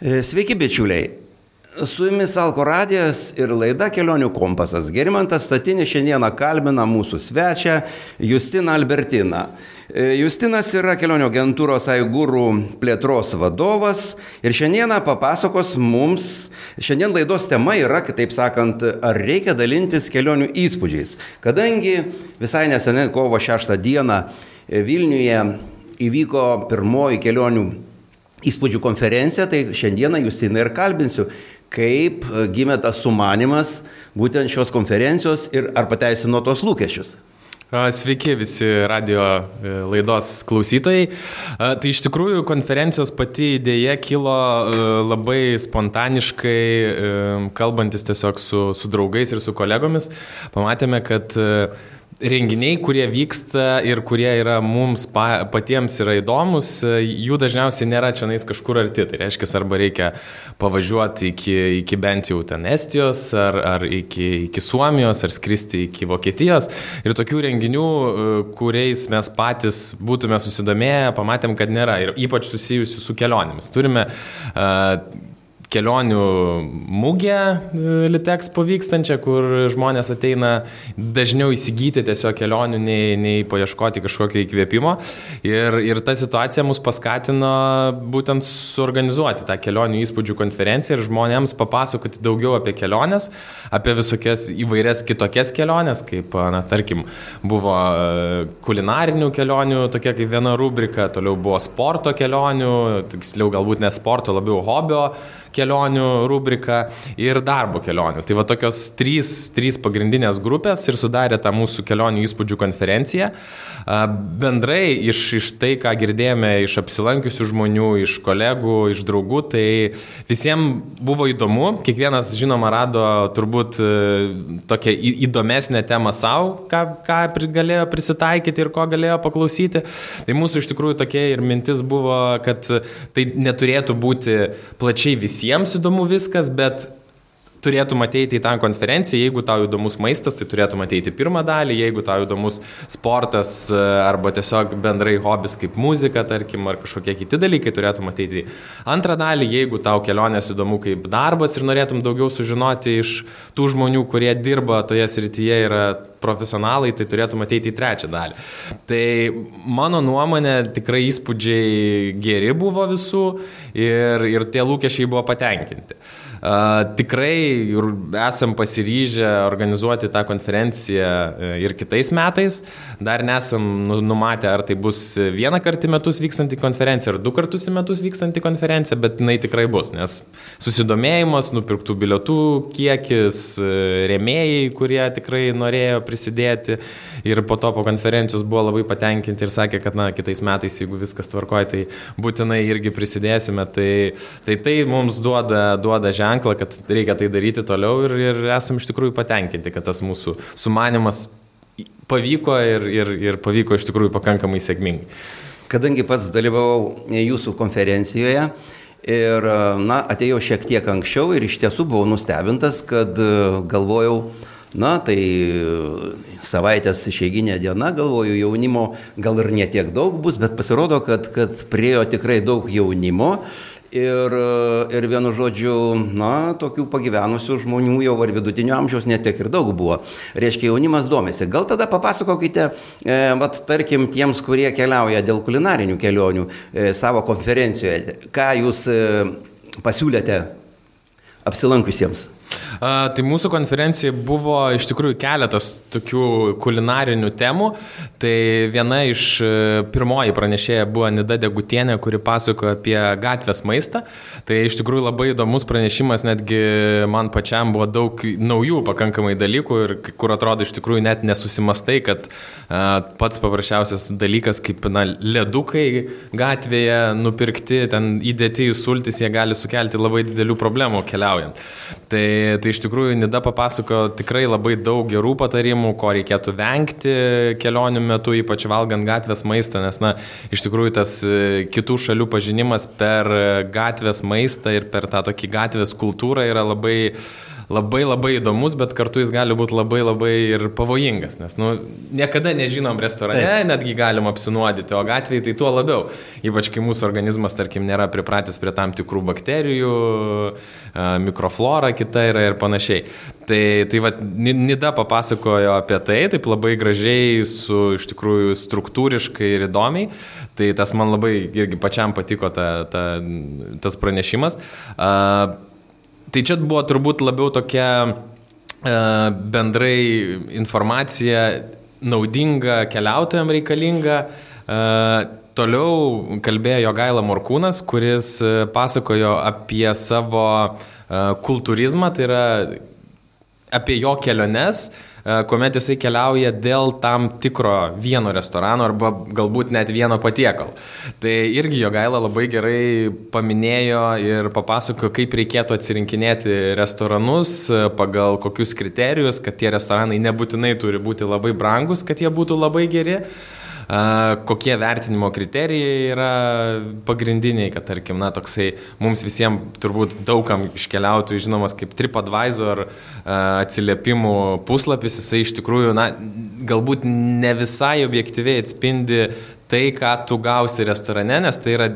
E, sveiki bičiuliai. Su jumis Alko radijas ir laida Kelionių kompasas. Gerimantas Statinis šiandieną kalbina mūsų svečią Justiną Albertiną. E, Justinas yra kelionių agentūros Aigūrų plėtros vadovas ir šiandieną papasakos mums, šiandien laidos tema yra, kitaip sakant, ar reikia dalintis kelionių įspūdžiais. Kadangi visai neseniai kovo 6 dieną Vilniuje įvyko pirmoji kelionių įspūdžių konferenciją, tai šiandieną Justiną ir kalbinsiu, kaip gimė tas sumanimas būtent šios konferencijos ir ar pateisino tos lūkesčius. Sveiki visi radio e, laidos klausytojai. Tai iš tikrųjų konferencijos pati idėja kilo e, labai spontaniškai, e, kalbantis tiesiog su, su draugais ir su kolegomis. Pamatėme, kad renginiai, kurie vyksta ir kurie yra mums pa, patiems yra įdomus, jų dažniausiai nėra čia nais kažkur arti. Tai reiškia, arba reikia pavažiuoti iki, iki bent jau ten Estijos, ar, ar iki, iki Suomijos, ar skristi iki Vokietijos. Ir tokių renginių, e, kuriais mes patys būtume susidomėję, pamatėm, kad nėra. Ir ypač susijusių su kelionėmis. Turime uh, kelionių mugę e, Litexpo vykstančią, kur žmonės ateina dažniau įsigyti tiesiog kelionių, nei, nei paieškoti kažkokio įkvėpimo. Ir, ir ta situacija mus paskatino būtent suorganizuoti tą kelionių įspūdžių konferenciją ir žmonėms papasakoti daugiau apie keliones, apie visokias įvairias kitokias keliones, kaip, na, tarkim, buvo e, kulinarinių kelionių, tokia kaip viena rubrika, toliau buvo sporto kelionių, tiksliau galbūt ne sporto, labiau hobio kelionių rubrika ir darbo kelionių. Tai va tokios trys, trys pagrindinės grupės ir sudarė tą mūsų kelionių įspūdžių konferenciją. Bendrai iš, iš tai, ką girdėjome iš apsilankiusių žmonių, iš kolegų, iš draugų, tai visiems buvo įdomu. Kiekvienas, žinoma, rado turbūt e, tokią įdomesnę temą savo, ką, ką galėjo prisitaikyti ir ko galėjo paklausyti. Tai mūsų iš tikrųjų tokia ir mintis buvo, kad tai neturėtų būti plačiai visiems įdomu viskas, bet turėtum ateiti į tą konferenciją, jeigu tau įdomus maistas, tai turėtum ateiti pirmą dalį, jeigu tau įdomus sportas e, arba tiesiog bendrai hobis kaip muzika, tarkim, ar kažkokie kiti dalykai, turėtum ateiti antrą dalį, jeigu tau kelionės įdomu kaip darbas ir norėtum daugiau sužinoti iš tų žmonių, kurie dirba toje srityje, yra profesionalai, tai turėtum ateiti į trečią dalį. Tai mano nuomonė tikrai įspūdžiai geri buvo visų ir, ir tie lūkesčiai buvo patenkinti. Tikrai esam pasiryžę organizuoti tą konferenciją e, ir kitais metais. Dar nesam nu, numatę, ar tai bus vieną kartą į metus vykstanti konferencija, ar du kartus į metus vykstanti konferencija, bet jinai tikrai bus, nes susidomėjimas, nupirktų bilietų kiekis, e, rėmėjai, kurie tikrai norėjo prisidėti ir po to po konferencijos buvo labai patenkinti ir sakė, kad na, kitais metais, jeigu viskas tvarkoja, tai būtinai irgi prisidėsime. Tai tai, tai mums duoda, duoda ženklą ženklą, kad reikia tai daryti toliau ir, ir esam iš tikrųjų patenkinti, kad tas mūsų sumanimas pavyko ir, ir, ir pavyko iš tikrųjų pakankamai sėkmingai. Kadangi pats dalyvavau jūsų konferencijoje ir na, atėjau šiek tiek anksčiau ir iš tiesų buvau nustebintas, kad galvojau, na tai savaitės išeiginė diena, galvoju, jaunimo gal ir netiek daug bus, bet pasirodo, kad, kad priejo tikrai daug jaunimo ir, ir vienu žodžiu, na, tokių pagyvenusių žmonių jau ar vidutinio amžiaus netiek ir daug buvo. Reiškia, jaunimas domisi. Gal tada papasakokite, e, vat, tarkim, tiems, kurie keliauja dėl kulinarinių kelionių e, savo konferencijoje, ką jūs e, pasiūlėte apsilankusiems. A, tai mūsų konferencijai buvo iš tikrųjų keletas tokių kulinarinių temų. Tai viena iš e, pirmoji pranešėja buvo Nida Degutienė, kuri pasakojo apie gatvės maistą. Tai iš tikrųjų labai įdomus pranešimas, netgi man pačiam buvo daug naujų pakankamai dalykų ir kur atrodo iš tikrųjų net nesusimastai, kad a, pats paprasčiausias dalykas kaip na, ledukai gatvėje nupirkti, ten įdėti į sultis, jie gali sukelti labai didelių problemų keliaujant. Tai Tai, iš tikrųjų Nida papasako tikrai labai daug gerų patarimų, ko reikėtų vengti kelionių metu, ypač valgant gatvės maistą, nes, na, iš tikrųjų tas e, kitų šalių pažinimas per gatvės maistą ir per tą tokį gatvės kultūrą yra labai labai labai įdomus, bet kartu jis gali būti labai labai ir pavojingas, nes nu, niekada nežinom restorane, Taip. netgi galim apsinuodyti, o gatvėje tai tuo labiau. Ypač kai mūsų organizmas, tarkim, nėra pripratęs prie tam tikrų bakterijų, mikroflora kita yra ir panašiai. Tai, tai va, Nida papasakojo apie tai, taip labai gražiai, su iš tikrųjų struktūriškai ir įdomiai. Tai tas man labai irgi pačiam patiko ta, ta, tas pranešimas. Uh, Tai čia buvo turbūt labiau tokia e, bendrai informacija naudinga keliautojams reikalinga. E, toliau kalbėjo Gaila Morkūnas, kuris e, pasakojo apie savo kultūrizmą, tai yra apie jo keliones, E, kuomet jisai keliauja dėl tam tikro vieno restorano arba galbūt net vieno patiekalo. Tai irgi jo gaila labai gerai paminėjo ir papasakojo, kaip reikėtų atsirinkinėti restoranus, e, pagal kokius kriterijus, kad tie restoranai nebūtinai turi būti labai brangus, kad jie būtų labai geri kokie vertinimo kriterijai yra pagrindiniai, kad tarkim, na, toksai mums visiems turbūt daugam iškeliautų žinomas kaip TripAdvisor atsiliepimų puslapis, jisai iš tikrųjų, na, galbūt ne visai objektyviai atspindi tai, ką tu gausi restorane, nes tai yra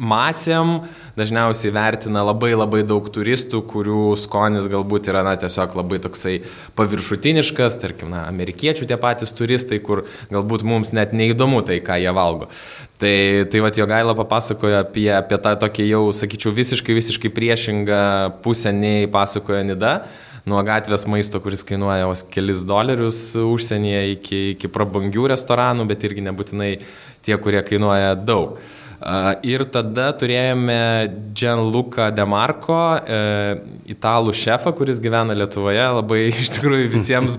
masėm dažniausiai vertina labai labai daug turistų, kurių skonis galbūt yra na, tiesiog labai toksai paviršutiniškas, tarkim, na, amerikiečių tie patys turistai, kur galbūt mums net neįdomu tai, ką jie valgo. Tai, tai va, jo gaila papasakojo apie, apie tą tokį jau, sakyčiau, visiškai, visiškai priešingą pusę nei pasakojo Nida nuo gatvės maisto, kuris kainuoja vos kelis dolerius užsienyje, iki, iki prabangių restoranų, bet irgi nebūtinai tie, kurie kainuoja daug. Ir tada turėjome Gianluca Demarco, e, italų šefą, kuris gyvena Lietuvoje. Labai iš tikrųjų visiems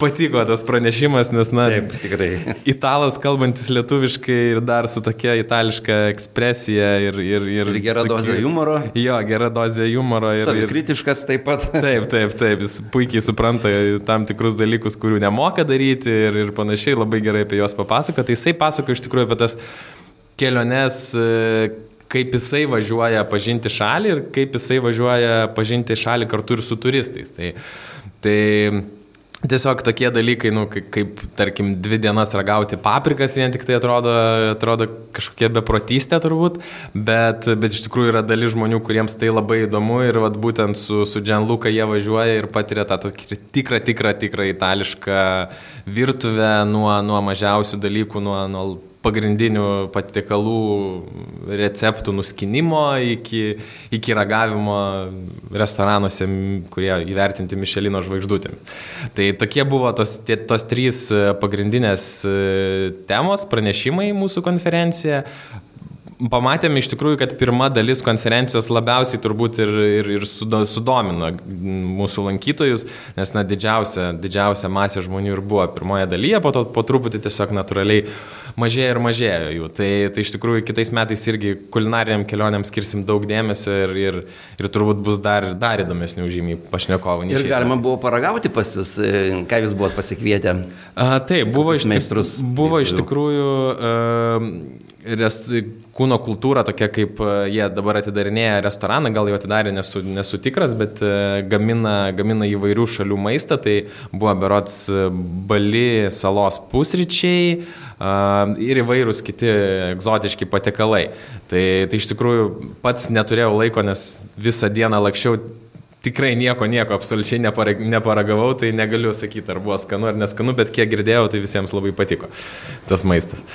patiko tas pranešimas, nes, na, Taip, tikrai. Italas kalbantis lietuviškai ir dar su tokia itališka ekspresija ir... Ir, ir, ir gera tokie, dozė humoro. Jo, gera dozė humoro. Ir, ir kritiškas taip pat. Taip, taip, taip, jis puikiai supranta tam tikrus dalykus, kurių nemoka daryti ir, ir panašiai, labai gerai apie juos papasako. Tai jisai pasako iš tikrųjų apie tas keliones, e, kaip jisai važiuoja pažinti šalį ir kaip jisai važiuoja pažinti šalį kartu ir su turistais. Tai, tai tiesiog tokie dalykai, nu, kaip, kaip, tarkim, dvi dienas ragauti paprikas vien tik tai atrodo, atrodo kažkokia beprotystė turbūt, bet, bet iš tikrųjų yra dalis žmonių, kuriems tai labai įdomu ir vat, būtent su, su Gianluca jie važiuoja ir patiria tą tokį tikrą, tikrą, tikrą itališką virtuvę nuo, nuo mažiausių dalykų, nuo, nuo pagrindinių patiekalų receptų nuskinimo iki, iki ragavimo restoranuose, kurie įvertinti Mišelino žvaigždutėmis. Tai tokie buvo tos, tie, tos trys pagrindinės e, temos, pranešimai mūsų konferencijoje pamatėme iš tikrųjų, kad pirma dalis konferencijos labiausiai turbūt ir, ir, ir sudomino mūsų lankytojus, nes na, didžiausia, didžiausia masė žmonių ir buvo pirmoje dalyje, po to po truputį tiesiog natūraliai mažėja ir mažėjo jų. Tai, tai iš tikrųjų kitais metais irgi kulinariniam kelionėm skirsim daug dėmesio ir, ir, ir turbūt bus dar, dar įdomesnių žymiai pašnekovų. Ir galima metais. buvo paragauti pas jūs, e, ką jūs buvot pasikvietę? A, taip, buvo, iš, buvo iš tikrųjų. Uh, rest, kūno kultūra tokia, kaip e, jie dabar atidarinėja restoraną, gal jau atidarė, nesu, nesu tikras, bet e, gamina, gamina įvairių šalių maistą. Tai buvo berots e, Bali salos pusryčiai ir įvairūs kiti egzotiški patiekalai. Tai, tai iš tikrųjų pats neturėjau laiko, nes visą dieną lakščiau tikrai nieko, nieko absoliučiai neparagavau, tai negaliu sakyti, ar buvo skanu ar neskanu, bet kiek girdėjau, tai visiems labai patiko tas maistas.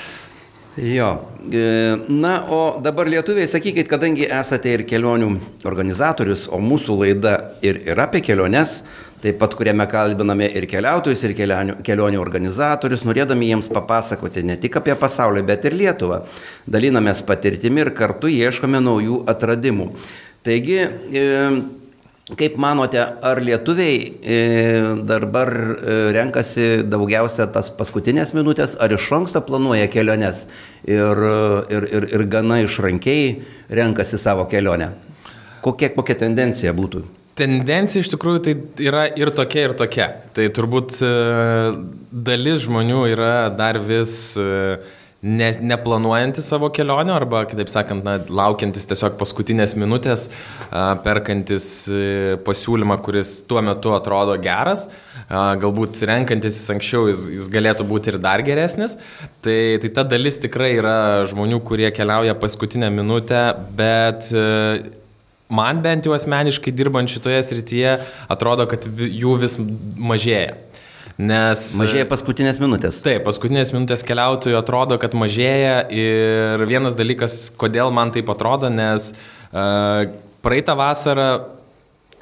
Jo. E, na, o dabar lietuviai, sakykit, kadangi esate ir kelionių organizatorius, o mūsų laida ir yra apie keliones, taip pat kuriame kalbiname ir keliautojus, ir kelionių, kelionių organizatorius, norėdami jiems papasakoti ne tik apie pasaulį, bet ir Lietuvą. Dalinamės patirtimi ir kartu ieškome naujų atradimų. Taigi, e, Kaip manote, ar lietuviai e, dabar e, renkasi daugiausia tas paskutinės minutės, ar iš anksto planuoja keliones ir, ir, ir, ir gana išrankiai renkasi savo kelionę? Kokia, kokia tendencija būtų? Tendencija iš tikrųjų tai yra ir tokia, ir tokia. Tai turbūt e, dalis žmonių yra dar vis ne, neplanuojantis savo kelionę arba, kitaip sakant, na, laukiantis tiesiog paskutinės minutės, perkantis e, pasiūlymą, kuris tuo metu atrodo geras, galbūt renkantis anksčiau jis, jis galėtų būti ir dar geresnis. Tai, tai ta dalis tikrai yra žmonių, kurie keliauja paskutinę minutę, bet e, man bent jau asmeniškai dirbant šitoje srityje atrodo, kad jų vis mažėja. Nes... Mažėja paskutinės minutės. Taip, paskutinės minutės keliautojų atrodo, kad mažėja ir vienas dalykas, kodėl man taip atrodo, nes uh, praeitą vasarą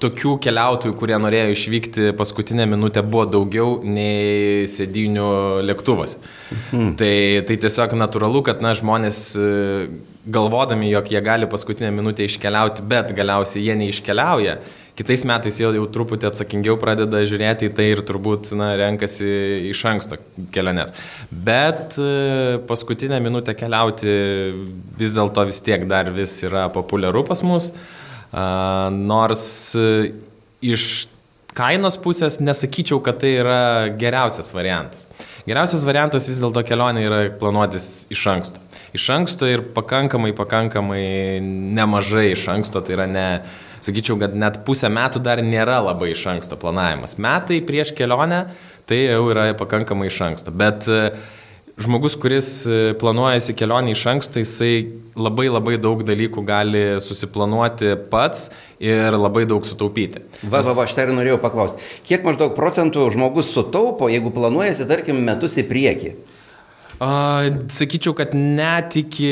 tokių keliautojų, kurie norėjo išvykti paskutinę minutę, buvo daugiau nei sėdinių lėktuvas. Mhm. Tai, tai tiesiog natūralu, kad na, žmonės e, galvodami, jog jie gali paskutinę minutę iškeliauti, bet galiausiai jie neiškeliauja kitais metais jau, jau truputį atsakingiau pradeda žiūrėti į tai ir turbūt na, renkasi iš anksto keliones. Bet e, paskutinę minutę keliauti vis dėlto vis tiek dar vis yra populiaru pas mus, nors e, iš kainos pusės nesakyčiau, kad tai yra geriausias variantas. Geriausias variantas vis dėlto kelionė yra planuotis iš anksto. Iš anksto ir pakankamai, pakankamai nemažai iš anksto, tai yra ne, sakyčiau, kad net pusę metų dar nėra labai iš anksto planavimas. Metai prieš kelionę tai jau yra pakankamai iš anksto. Bet e, žmogus, kuris e, planuojasi kelionį iš anksto, jisai labai labai daug dalykų gali susiplanuoti pats ir labai daug sutaupyti. Va, va, va, aš tai ir norėjau paklausti. Kiek maždaug procentų žmogus sutaupo, jeigu planuojasi, tarkim, metus į priekį? Sakyčiau, kad net iki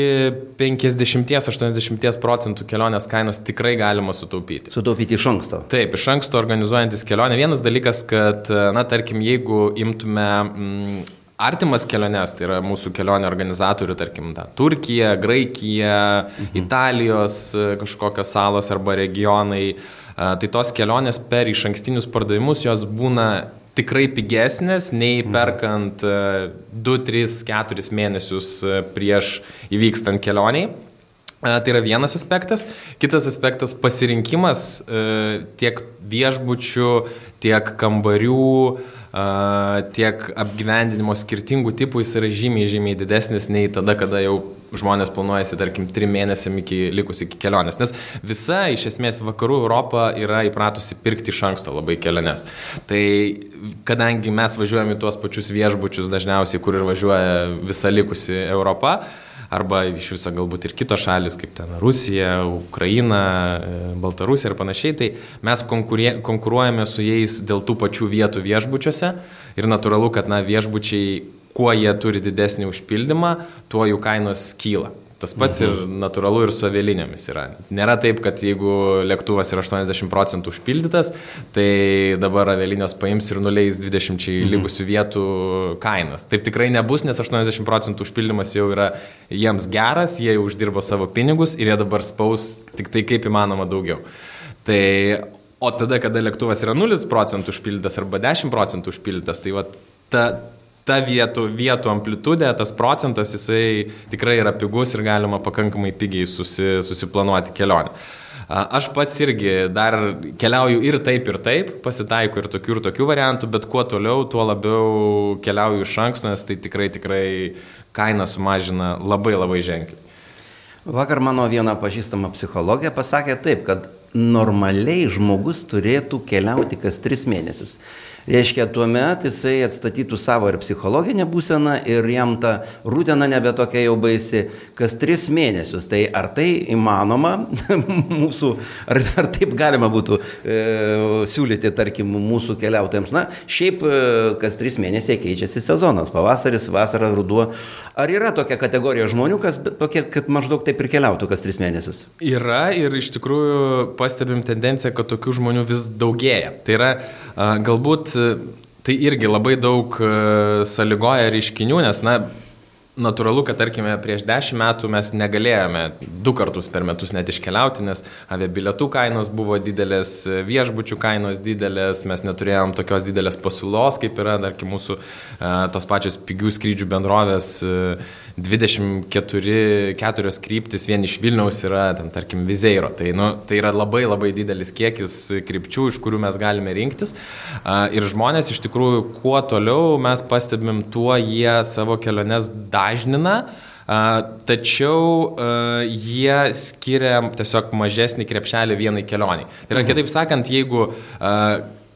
50-80 procentų kelionės kainos tikrai galima sutaupyti. Sutaupyti iš anksto. Taip, iš anksto organizuojantis kelionę. Vienas dalykas, kad, na, tarkim, jeigu imtume mm, artimas keliones, tai yra mūsų kelionė organizatorių, tarkim, ta, Turkija, Graikija, mhm. Italijos kažkokios salos arba regionai, tai tos kelionės per iš ankstinius pardavimus jos būna tikrai pigesnės nei mhm. perkant 2, 3, 4 mėnesius e, prieš įvykstant kelioniai. E, tai yra vienas aspektas. Kitas aspektas - pasirinkimas e, tiek viešbučių, tiek kambarių, tiek apgyvendinimo skirtingų tipų jis yra žymiai, žymiai didesnis nei tada, kada jau žmonės planuojasi, tarkim, trim mėnesiam iki likus iki kelionės. Nes visa, iš esmės, vakarų Europa yra įpratusi pirkti iš anksto labai keliones. Tai kadangi mes važiuojame į tuos pačius viešbučius dažniausiai, kur ir važiuoja visa likusi Europa, arba iš viso galbūt ir kitos šalis, kaip ten Rusija, Ukraina, e, Baltarusija ir panašiai, tai mes konkuruojame su jais dėl tų pačių vietų viešbučiuose ir natūralu, kad na, viešbučiai, kuo jie turi didesnį užpildymą, tuo jų kainos kyla. Tas pats mhm. ir natūralu ir su avialinėmis yra. Nėra taip, kad jeigu lėktuvas yra 80 procentų užpildytas, tai dabar avialinės paims ir nuleis 20 mhm. likusių vietų kainas. Taip tikrai nebus, nes 80 procentų užpildymas jau yra jiems geras, jie jau uždirbo savo pinigus ir jie dabar spaus tik tai kaip įmanoma daugiau. Tai, o tada, kada lėktuvas yra 0 procentų užpildytas arba 10 procentų užpildytas, tai va ta ta vietų, vietų amplitudė, tas procentas, jisai tikrai yra pigus ir galima pakankamai pigiai susi, susiplanuoti kelionę. Aš pats irgi dar keliauju ir taip, ir taip, pasitaiko ir tokių, ir tokių variantų, bet kuo toliau, tuo labiau keliauju iš anksto, nes tai tikrai, tikrai kainą sumažina labai labai ženkliai. Vakar mano viena pažįstama psichologė pasakė taip, kad normaliai žmogus turėtų keliauti kas tris mėnesius. Reiškia, tuo metu jisai atstatytų savo ir psichologinę būseną ir jam ta rūtena nebe tokia jau baisi, kas tris mėnesius. Tai ar tai įmanoma mūsų, ar, ar taip galima būtų e, siūlyti, tarkim, mūsų keliautojams? Na, šiaip e, kas tris mėnesiai keičiasi sezonas, pavasaris, vasara, ruduo. Ar yra tokia kategorija žmonių, kas tokie, kad maždaug taip ir keliautų kas tris mėnesius? Yra ir iš tikrųjų pastebim tendenciją, kad tokių žmonių vis daugėja. Tai yra galbūt tai irgi labai daug e, sąlygoja reiškinių, nes, na, natūralu, kad, tarkime, prieš dešimt metų mes negalėjome du kartus per metus net iškeliauti, nes aviabilietų kainos buvo didelės, viešbučių kainos didelės, mes neturėjom tokios didelės pasiūlos, kaip yra, tarkim, mūsų e, tos pačios pigių skrydžių bendrovės 24 keturios kryptis vien iš Vilniaus yra, ten, tarkim, Vizeiro. Tai, nu, tai yra labai labai didelis kiekis krypčių, iš kurių mes galime rinktis. Ir žmonės iš tikrųjų, kuo toliau mes pastebim, tuo jie savo keliones dažnina, tačiau jie skiria tiesiog mažesnį krepšelį vienai kelioniai. Tai yra, mhm. kitaip sakant, jeigu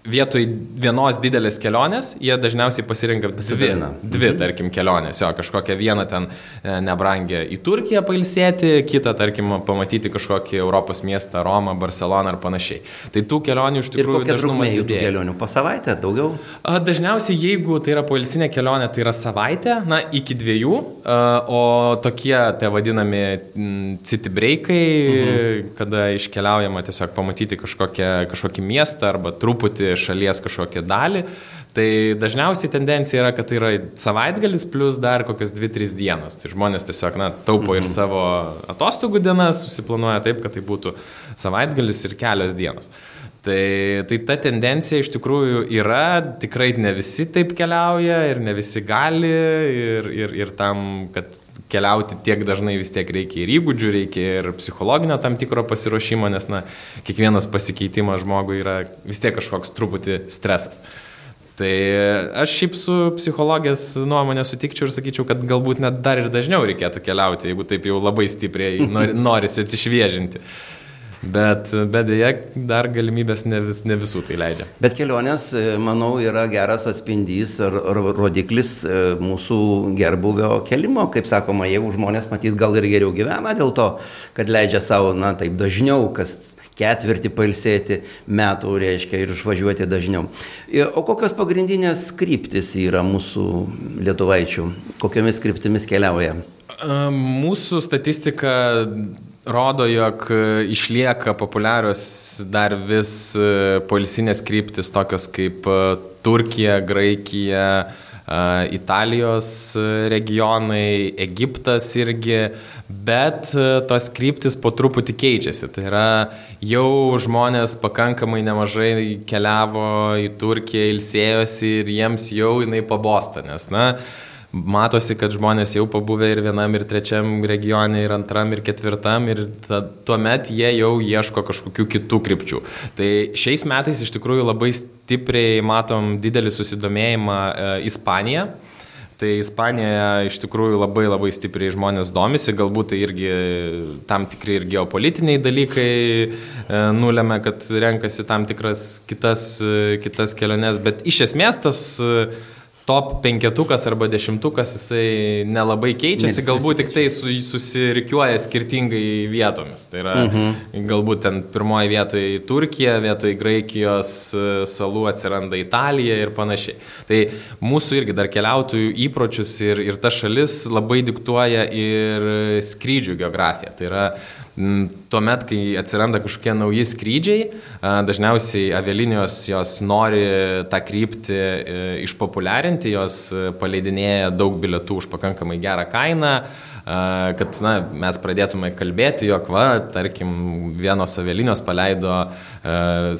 vietoj vienos didelės kelionės, jie dažniausiai pasirinka dvi, Vieną. dvi mhm. tarkim, kelionės. Jo, kažkokią vieną ten e, nebrangę į Turkiją pailsėti, kitą, tarkim, pamatyti kažkokį Europos miestą, Romą, Barceloną ar panašiai. Tai tų kelionių iš tikrųjų dažnumas didėja. kelionių po savaitę, daugiau? Dažniausiai, jeigu tai yra pailsinė kelionė, tai yra savaitė, na, iki dviejų, o tokie, tai vadinami city breakai, mhm. kada iškeliaujama tiesiog pamatyti kažkokią, kažkokį miestą arba truputį šalies kažkokią dalį, tai dažniausiai tendencija yra, kad tai yra savaitgalis plus dar kokios 2-3 dienos. Tai žmonės tiesiog, na, taupo ir mhm. savo atostogų dienas, susiplanuoja taip, kad tai būtų savaitgalis ir kelios dienos. Tai, tai ta tendencija iš tikrųjų yra, tikrai ne visi taip keliauja ir ne visi gali ir, ir, ir tam, kad keliauti tiek dažnai vis tiek reikia ir įgūdžių, reikia ir psichologinio tam tikro pasiruošimo, nes na, kiekvienas pasikeitimas žmogui yra vis tiek kažkoks truputį stresas. Tai aš šiaip su psichologijos nuomonė sutikčiau ir sakyčiau, kad galbūt net dar ir dažniau reikėtų keliauti, jeigu taip jau labai stipriai norisi atsišviežinti. Bet, bet dėja, dar galimybės ne, vis, ne visų tai leidžia. Bet kelionės, e, manau, yra geras atspindys ar, ar rodiklis e, mūsų gerbuvio kelimo. Kaip sakoma, jeigu žmonės matyt gal ir geriau gyvena dėl to, kad leidžia savo, na, taip dažniau, kas ketvirtį pailsėti metų, reiškia, ir išvažiuoti dažniau. E, o kokios pagrindinės kryptis yra mūsų lietuvaičių? Kokiomis kryptimis keliauja? Mūsų statistika rodo, jog e, išlieka populiarios dar vis e, polisinės kryptis tokios kaip e, Turkija, Graikija, Italijos regionai, Egiptas irgi, bet tos kryptis po truputį keičiasi. Tai yra jau žmonės pakankamai nemažai keliavo į Turkiją, ilsėjosi ir jiems jau jinai pabosta, nes, na, matosi, kad žmonės jau pabuvę ir vienam, ir trečiam regione, ir antram, ir ketvirtam, ir ta, tuomet jie jau ieško kažkokių kitų krypčių. Tai šiais metais iš tikrųjų labai stipriai matom didelį susidomėjimą e, Ispanija. Tai Ispanija iš tikrųjų labai labai stipriai žmonės domisi, galbūt tai irgi tam tikri ir geopolitiniai dalykai e, nulėmė, kad renkasi tam tikras kitas, e, kitas keliones, bet iš esmės tas e, top penketukas arba dešimtukas jisai nelabai keičiasi, galbūt tik tai su, susirikiuoja skirtingai vietomis. Tai yra mhm. galbūt ten pirmoji vietoje Turkija, vietoje Graikijos e, salų atsiranda Italija ir panašiai. Tai mūsų irgi dar keliautojų įpročius ir, ir ta šalis labai diktuoja ir skrydžių geografiją. Tai yra tuomet, kai atsiranda kažkokie nauji skrydžiai, dažniausiai avialinijos jos nori tą kryptį e, išpopuliarinti, jos e, paleidinėja daug bilietų už pakankamai gerą kainą, kad na, mes pradėtume kalbėti, jog, va, tarkim, vienos avialinijos paleido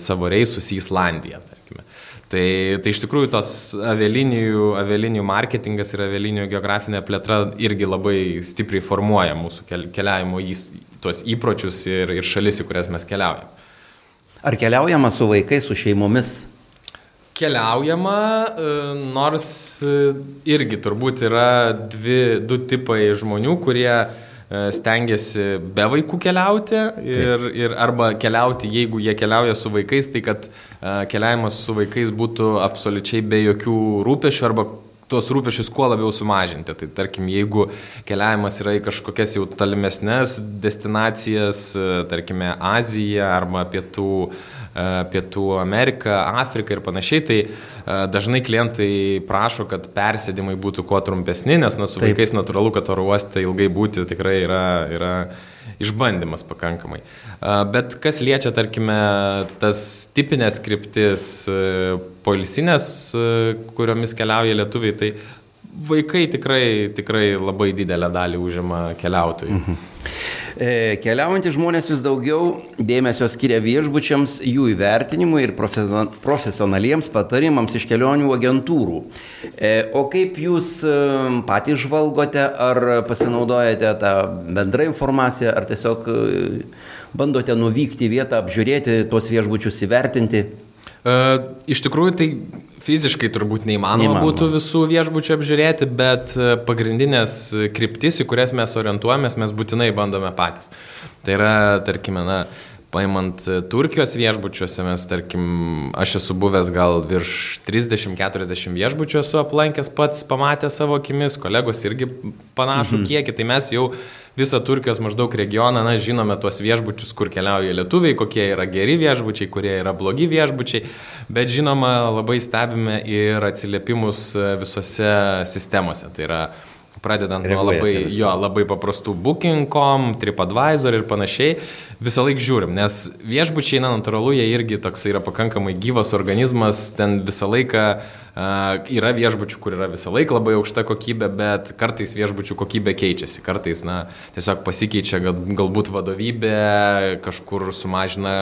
savo reisus į Islandiją. Tarkime. Tai, tai iš tikrųjų tos avialinijų, avialinijų marketingas ir avialinijų geografinė plėtra irgi labai stipriai formuoja mūsų keliavimo tuos įpročius ir, ir šalis, į kurias mes keliaujame. Ar keliaujama su vaikais, su šeimomis? Keliaujama, e, nors e, irgi turbūt yra dvi, du tipai žmonių, kurie e, stengiasi be vaikų keliauti ir, ir arba keliauti, jeigu jie keliauja su vaikais, tai kad keliavimas su vaikais būtų absoliučiai be jokių rūpešių arba tuos rūpešius kuo labiau sumažinti. Tai tarkim, jeigu keliavimas yra į kažkokias jau tolimesnės destinacijas, tarkime, Aziją arba pietų, e, pietų Ameriką, Afriką ir panašiai, tai e, dažnai klientai prašo, kad persėdimai būtų kuo trumpesni, nes na, su Taip. vaikais natūralu, kad oro uoste ilgai būti tikrai yra, yra išbandymas pakankamai. Bet kas liečia, tarkime, tas tipinės kryptis polisinės, kuriomis keliauja lietuviai, tai vaikai tikrai, tikrai labai didelę dalį užima keliautojų. Mhm. E, keliaujantys žmonės vis daugiau dėmesio skiria viešbučiams, jų įvertinimui ir profesionaliems patarimams iš kelionių agentūrų. E, o kaip jūs e, patys žvalgote, ar pasinaudojate tą bendrą informaciją, ar tiesiog bandote nuvykti į vietą, apžiūrėti tuos viešbučius, įvertinti? Iš tikrųjų, tai Fiziškai turbūt neįmanoma, neįmanoma būtų visų viešbučių apžiūrėti, bet e, pagrindinės kryptis, į kurias mes orientuojamės, mes būtinai bandome patys. Tai yra, tarkime, na, paimant e, Turkijos viešbučiuose, mes, tarkim, aš esu buvęs gal virš 30-40 viešbučių esu aplankęs pats, pamatęs savo akimis, kolegos irgi panašų mhm. kiekį, tai mes jau visą Turkijos maždaug regioną, na, žinome tuos viešbučius, kur keliauja lietuviai, kokie yra geri viešbučiai, kurie yra blogi viešbučiai, bet žinoma, labai stebime ir atsiliepimus e, visose sistemose. Tai yra pradedant nuo labai, jo, labai paprastų booking.com, TripAdvisor ir panašiai, visą laiką žiūrim, nes viešbučiai, na, natūralu, jie irgi toks yra pakankamai gyvas organizmas, ten visą laiką uh, yra viešbučių, kur yra visą laiką labai aukšta kokybė, bet kartais viešbučių kokybė keičiasi, kartais, na, tiesiog pasikeičia gal, galbūt vadovybė, kažkur sumažina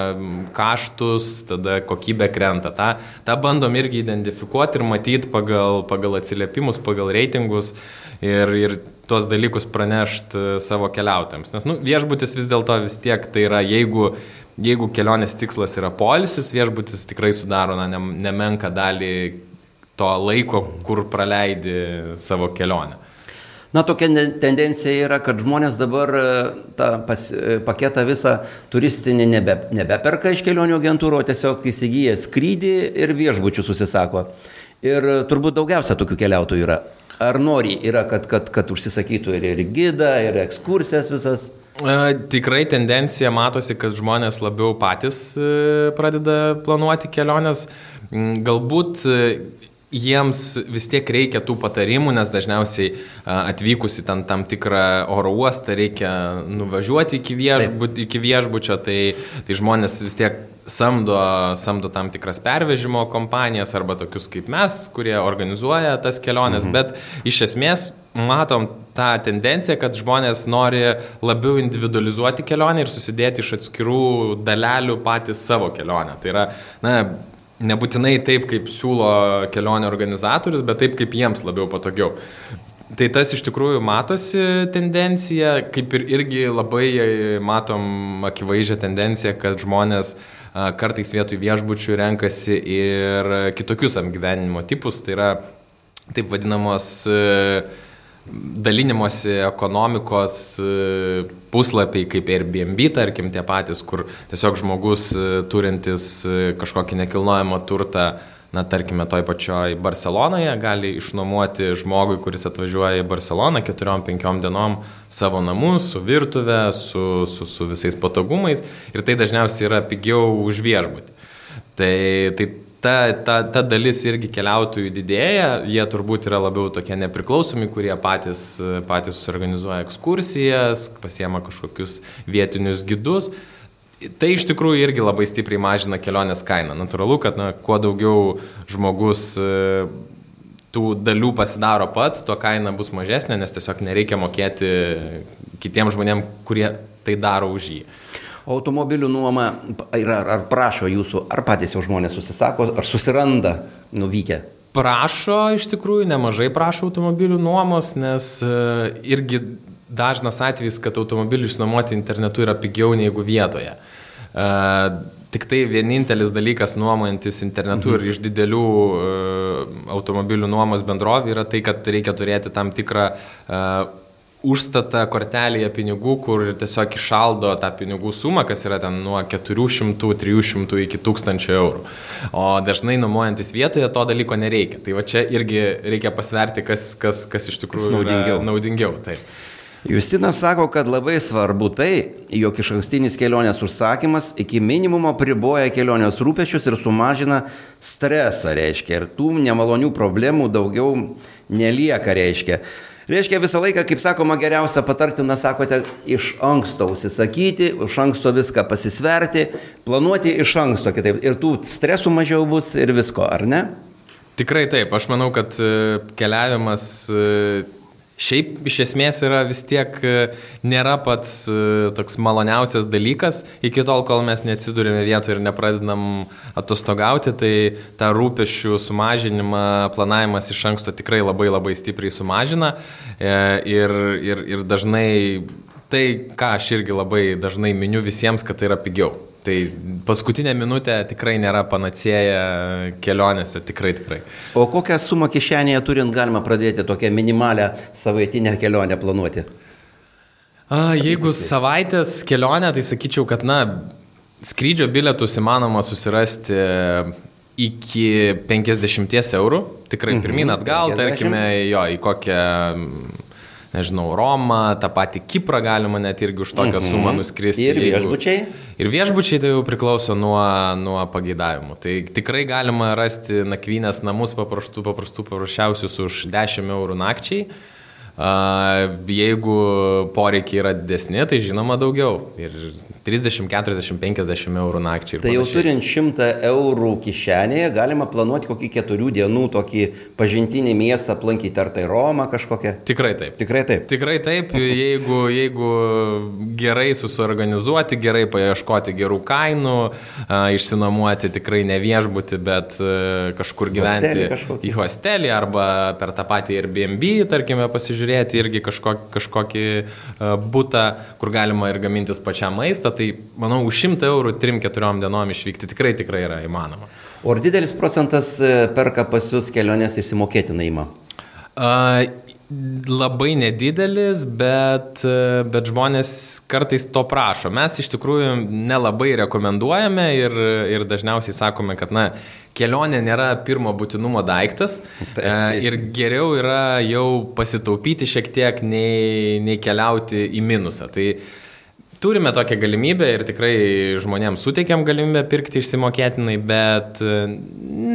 kaštus, tada kokybė krenta. Ta, tą bandom irgi identifikuoti ir matyti pagal, pagal atsiliepimus, pagal reitingus. Uh, ir, ir tuos dalykus pranešti e, savo keliautojams. Nes nu, viešbutis vis dėlto vis tiek tai yra, jeigu, jeigu kelionės tikslas yra polisis, viešbutis tikrai sudaro na, ne, nemenka dalį to laiko, kur praleidi savo kelionę. Na, tokia tendencija yra, kad žmonės dabar e, tą pas, e, paketą visą turistinį nebe, nebeperka iš kelionių agentūrų, o tiesiog įsigyja skrydį ir viešbučių susisako. Ir turbūt daugiausia tokių keliautojų yra. Ar nori yra, kad, kad, kad užsisakytų ir, ir gidą, ir ekskursijas visas? E, tikrai tendencija matosi, kad žmonės labiau patys e, pradeda planuoti keliones. Mm, galbūt e, jiems vis tiek reikia tų patarimų, nes dažniausiai atvykus į ten tam tikrą oro uostą reikia nuvažiuoti iki, viešbut, iki viešbučio, tai, tai žmonės vis tiek samdo, samdo tam tikras pervežimo kompanijas arba tokius kaip mes, kurie organizuoja tas keliones, mhm. bet iš esmės matom tą tendenciją, kad žmonės nori labiau individualizuoti kelionę ir susidėti iš atskirų dalelių patys savo kelionę. Tai yra, na, nebūtinai taip, kaip siūlo kelionė organizatorius, bet taip, kaip jiems labiau patogiau. Tai tas iš tikrųjų matosi tendencija, kaip ir irgi labai matom akivaizdžią tendenciją, kad žmonės uh, kartais vietoj viešbučių renkasi ir kitokius apgyvenimo tipus, tai yra taip vadinamos e, dalinimosi ekonomikos e, puslapiai kaip Airbnb, tarkim, tie patys, kur tiesiog žmogus e, turintis kažkokį nekilnojamą turtą na, tarkime, toj pačioj Barcelonoje gali išnuomoti žmogui, kuris atvažiuoja į Barceloną 4-5 dienom savo namus, su virtuve, su, su, su visais patogumais ir tai dažniausiai yra pigiau už viešbutį. Tai, tai ta, ta, ta dalis irgi keliautojų didėja, jie turbūt yra labiau tokie nepriklausomi, kurie patys, patys suorganizuoja ekskursijas, pasiema kažkokius vietinius gidus. Tai iš tikrųjų irgi labai stipriai mažina kelionės kainą. Natūralu, kad na, kuo daugiau žmogus e, tų dalių pasidaro pats, tuo kaina bus mažesnė, nes tiesiog nereikia mokėti kitiems žmonėms, kurie tai daro už jį. Automobilių nuoma yra, ar prašo jūsų, ar patys jau žmonės susisako, ar susiranda nuvykę? Prašo, iš tikrųjų, nemažai prašo automobilių nuomos, nes e, irgi dažnas atvejis, kad automobilį išnuomoti internetu yra pigiau negu vietoje. Uh, tik tai vienintelis dalykas nuomojantis internetu mhm. ir iš didelių uh, automobilių nuomos bendrovų yra tai, kad reikia turėti tam tikrą uh, užstatą kortelėje pinigų, kur tiesiog išaldo tą pinigų sumą, kas yra ten nuo 400, 300 iki 1000 eurų. O dažnai nuomojantis vietoje to dalyko nereikia. Tai va čia irgi reikia pasverti, kas, kas, kas iš tikrųjų kas naudingiau. naudingiau taip. Justinas sako, kad labai svarbu tai, jog iš ankstinis kelionės užsakymas iki minimumo priboja kelionės rūpešius ir sumažina stresą, reiškia, ir tų nemalonių problemų daugiau nelieka, reiškia. Reiškia visą laiką, kaip sakoma, geriausia patartina, sakote, iš anksto užsisakyti, iš anksto viską pasisverti, planuoti iš anksto kitaip. Ir tų stresų mažiau bus ir visko, ar ne? Tikrai taip, aš manau, kad e, keliavimas e, Šiaip iš esmės yra vis tiek e, nėra pats e, toks maloniausias dalykas, iki tol, kol mes neatsidūrėme vietoje ir nepradedam atostogauti, tai tą rūpešių sumažinimą, planavimas iš anksto tikrai labai labai stipriai sumažina e, ir, ir, ir dažnai tai, ką aš irgi labai dažnai miniu visiems, kad tai yra pigiau. Tai paskutinė minutė tikrai nėra panacėja kelionėse, tikrai tikrai. O kokią sumą kišenėje turint galima pradėti tokią minimalę savaitinę kelionę planuoti? A, jeigu savaitės kelionė, tai sakyčiau, kad, na, skrydžio bilietus įmanoma susirasti iki 50 eurų, tikrai pirmin atgal, mhm, tarkime, jo, į kokią nežinau, Romą, tą patį Kiprą galima net irgi už tokią mhm. sumą nuskristi. Ir viešbučiai? Jeigu, ir viešbučiai tai jau priklauso nuo, nuo pageidavimų. Tai tikrai galima rasti nakvynės namus paprastų, paprastų, paprasčiausius už 10 eurų nakčiai. Jeigu poreikiai yra didesni, tai žinoma daugiau. Ir 30, 40, 50 eurų nakčiai. Tai jau turint 100 eurų kišenėje, galima planuoti kokį keturių dienų tokį pažintinį miestą aplankyti, ar tai Roma kažkokia? Tikrai taip. Tikrai taip. Tikrai taip, jeigu, jeigu gerai susiorganizuoti, gerai paieškoti gerų kainų, išsinamuoti tikrai ne viešbutį, bet kažkur gyventi hostelį į hostelį arba per tą patį Airbnb, tarkime, pasižiūrėti pasižiūrėti irgi kažkokį, kažkokį e, būtą, kur galima ir gamintis pačią maistą, tai manau, už 100 eurų 3-4 dienom išvykti tikrai tikrai yra įmanoma. O ar didelis procentas e, perka pas jūs kelionės išsimokėti naimą? Uh, Labai nedidelis, bet, bet žmonės kartais to prašo. Mes iš tikrųjų nelabai rekomenduojame ir, ir dažniausiai sakome, kad na, kelionė nėra pirmo būtinumo daiktas taip, e, ir geriau yra jau pasitaupyti šiek tiek nei, nei keliauti į minusą. Tai turime tokią galimybę ir tikrai žmonėms suteikiam galimybę pirkti išsimokėtinai, bet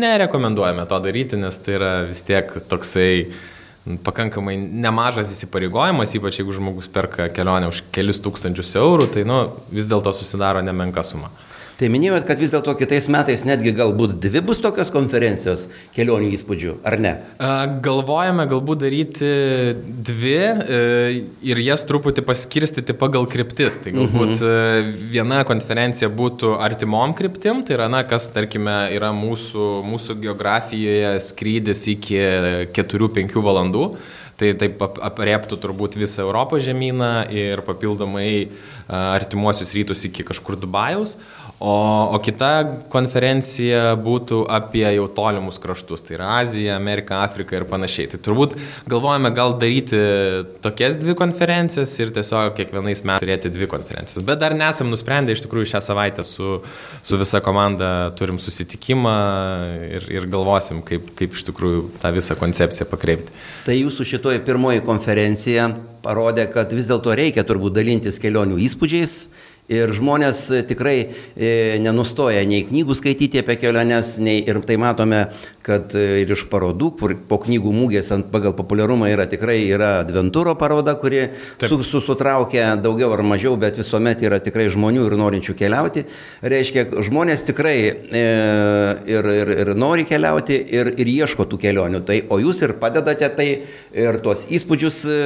nerekomenduojame to daryti, nes tai yra vis tiek toksai pakankamai nemažas įsipareigojimas, ypač jeigu žmogus perka kelionę už kelis tūkstančius eurų, tai nu, vis dėlto susidaro nemenka suma. Tai minėjot, kad vis dėlto kitais metais netgi galbūt dvi bus tokios konferencijos kelionių įspūdžių, ar ne? Galvojame galbūt daryti dvi e, ir jas truputį paskirstyti pagal kryptis. Tai galbūt mhm. viena konferencija būtų artimom kryptim, tai yra, na, kas, tarkime, yra mūsų, mūsų geografijoje skrydis iki 4-5 valandų. Tai taip apriektų turbūt visą Europos žemyną ir papildomai artimuosius rytus iki kažkur Dubajaus. O, o kita konferencija būtų apie jau tolimus kraštus, tai yra Azija, Amerika, Afrika ir panašiai. Tai turbūt galvojame gal daryti tokias dvi konferencijas ir tiesiog kiekvienais metais turėti dvi konferencijas. Bet dar nesam nusprendę, iš tikrųjų šią savaitę su, su visa komanda turim susitikimą ir, ir galvosim, kaip, kaip iš tikrųjų tą visą koncepciją pakreipti. Tai jūsų šitoji pirmoji konferencija parodė, kad vis dėlto reikia turbūt dalintis kelionių įspūdžiais Ir žmonės tikrai e, nenustoja nei knygų skaityti apie keliones, nei ir tai matome, kad e, ir iš parodų, kur po knygų mūgės ant pagal populiarumą yra tikrai yra Adventūro paroda, kuri su, su, sutraukia daugiau ar mažiau, bet visuomet yra tikrai žmonių ir norinčių keliauti. Reiškia, žmonės tikrai e, ir, ir, ir nori keliauti ir, ir ieško tų kelionių. Tai, o jūs ir padedate tai ir tuos įspūdžius e,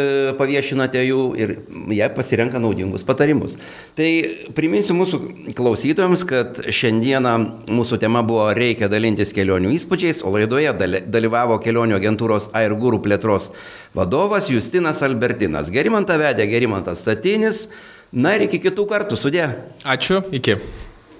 paviešinate jų ir jie pasirenka naudingus patarimus. Tai priminsiu mūsų klausytojams, kad šiandieną mūsų tema buvo reikia dalintis kelionių įspūdžiais, o laidoje dalyvavo kelionių agentūros Airgūrų plėtros vadovas Justinas Albertinas. Gerimantą vedė Gerimantas Statinis. Na ir iki kitų kartų, sudė. Ačiū, iki.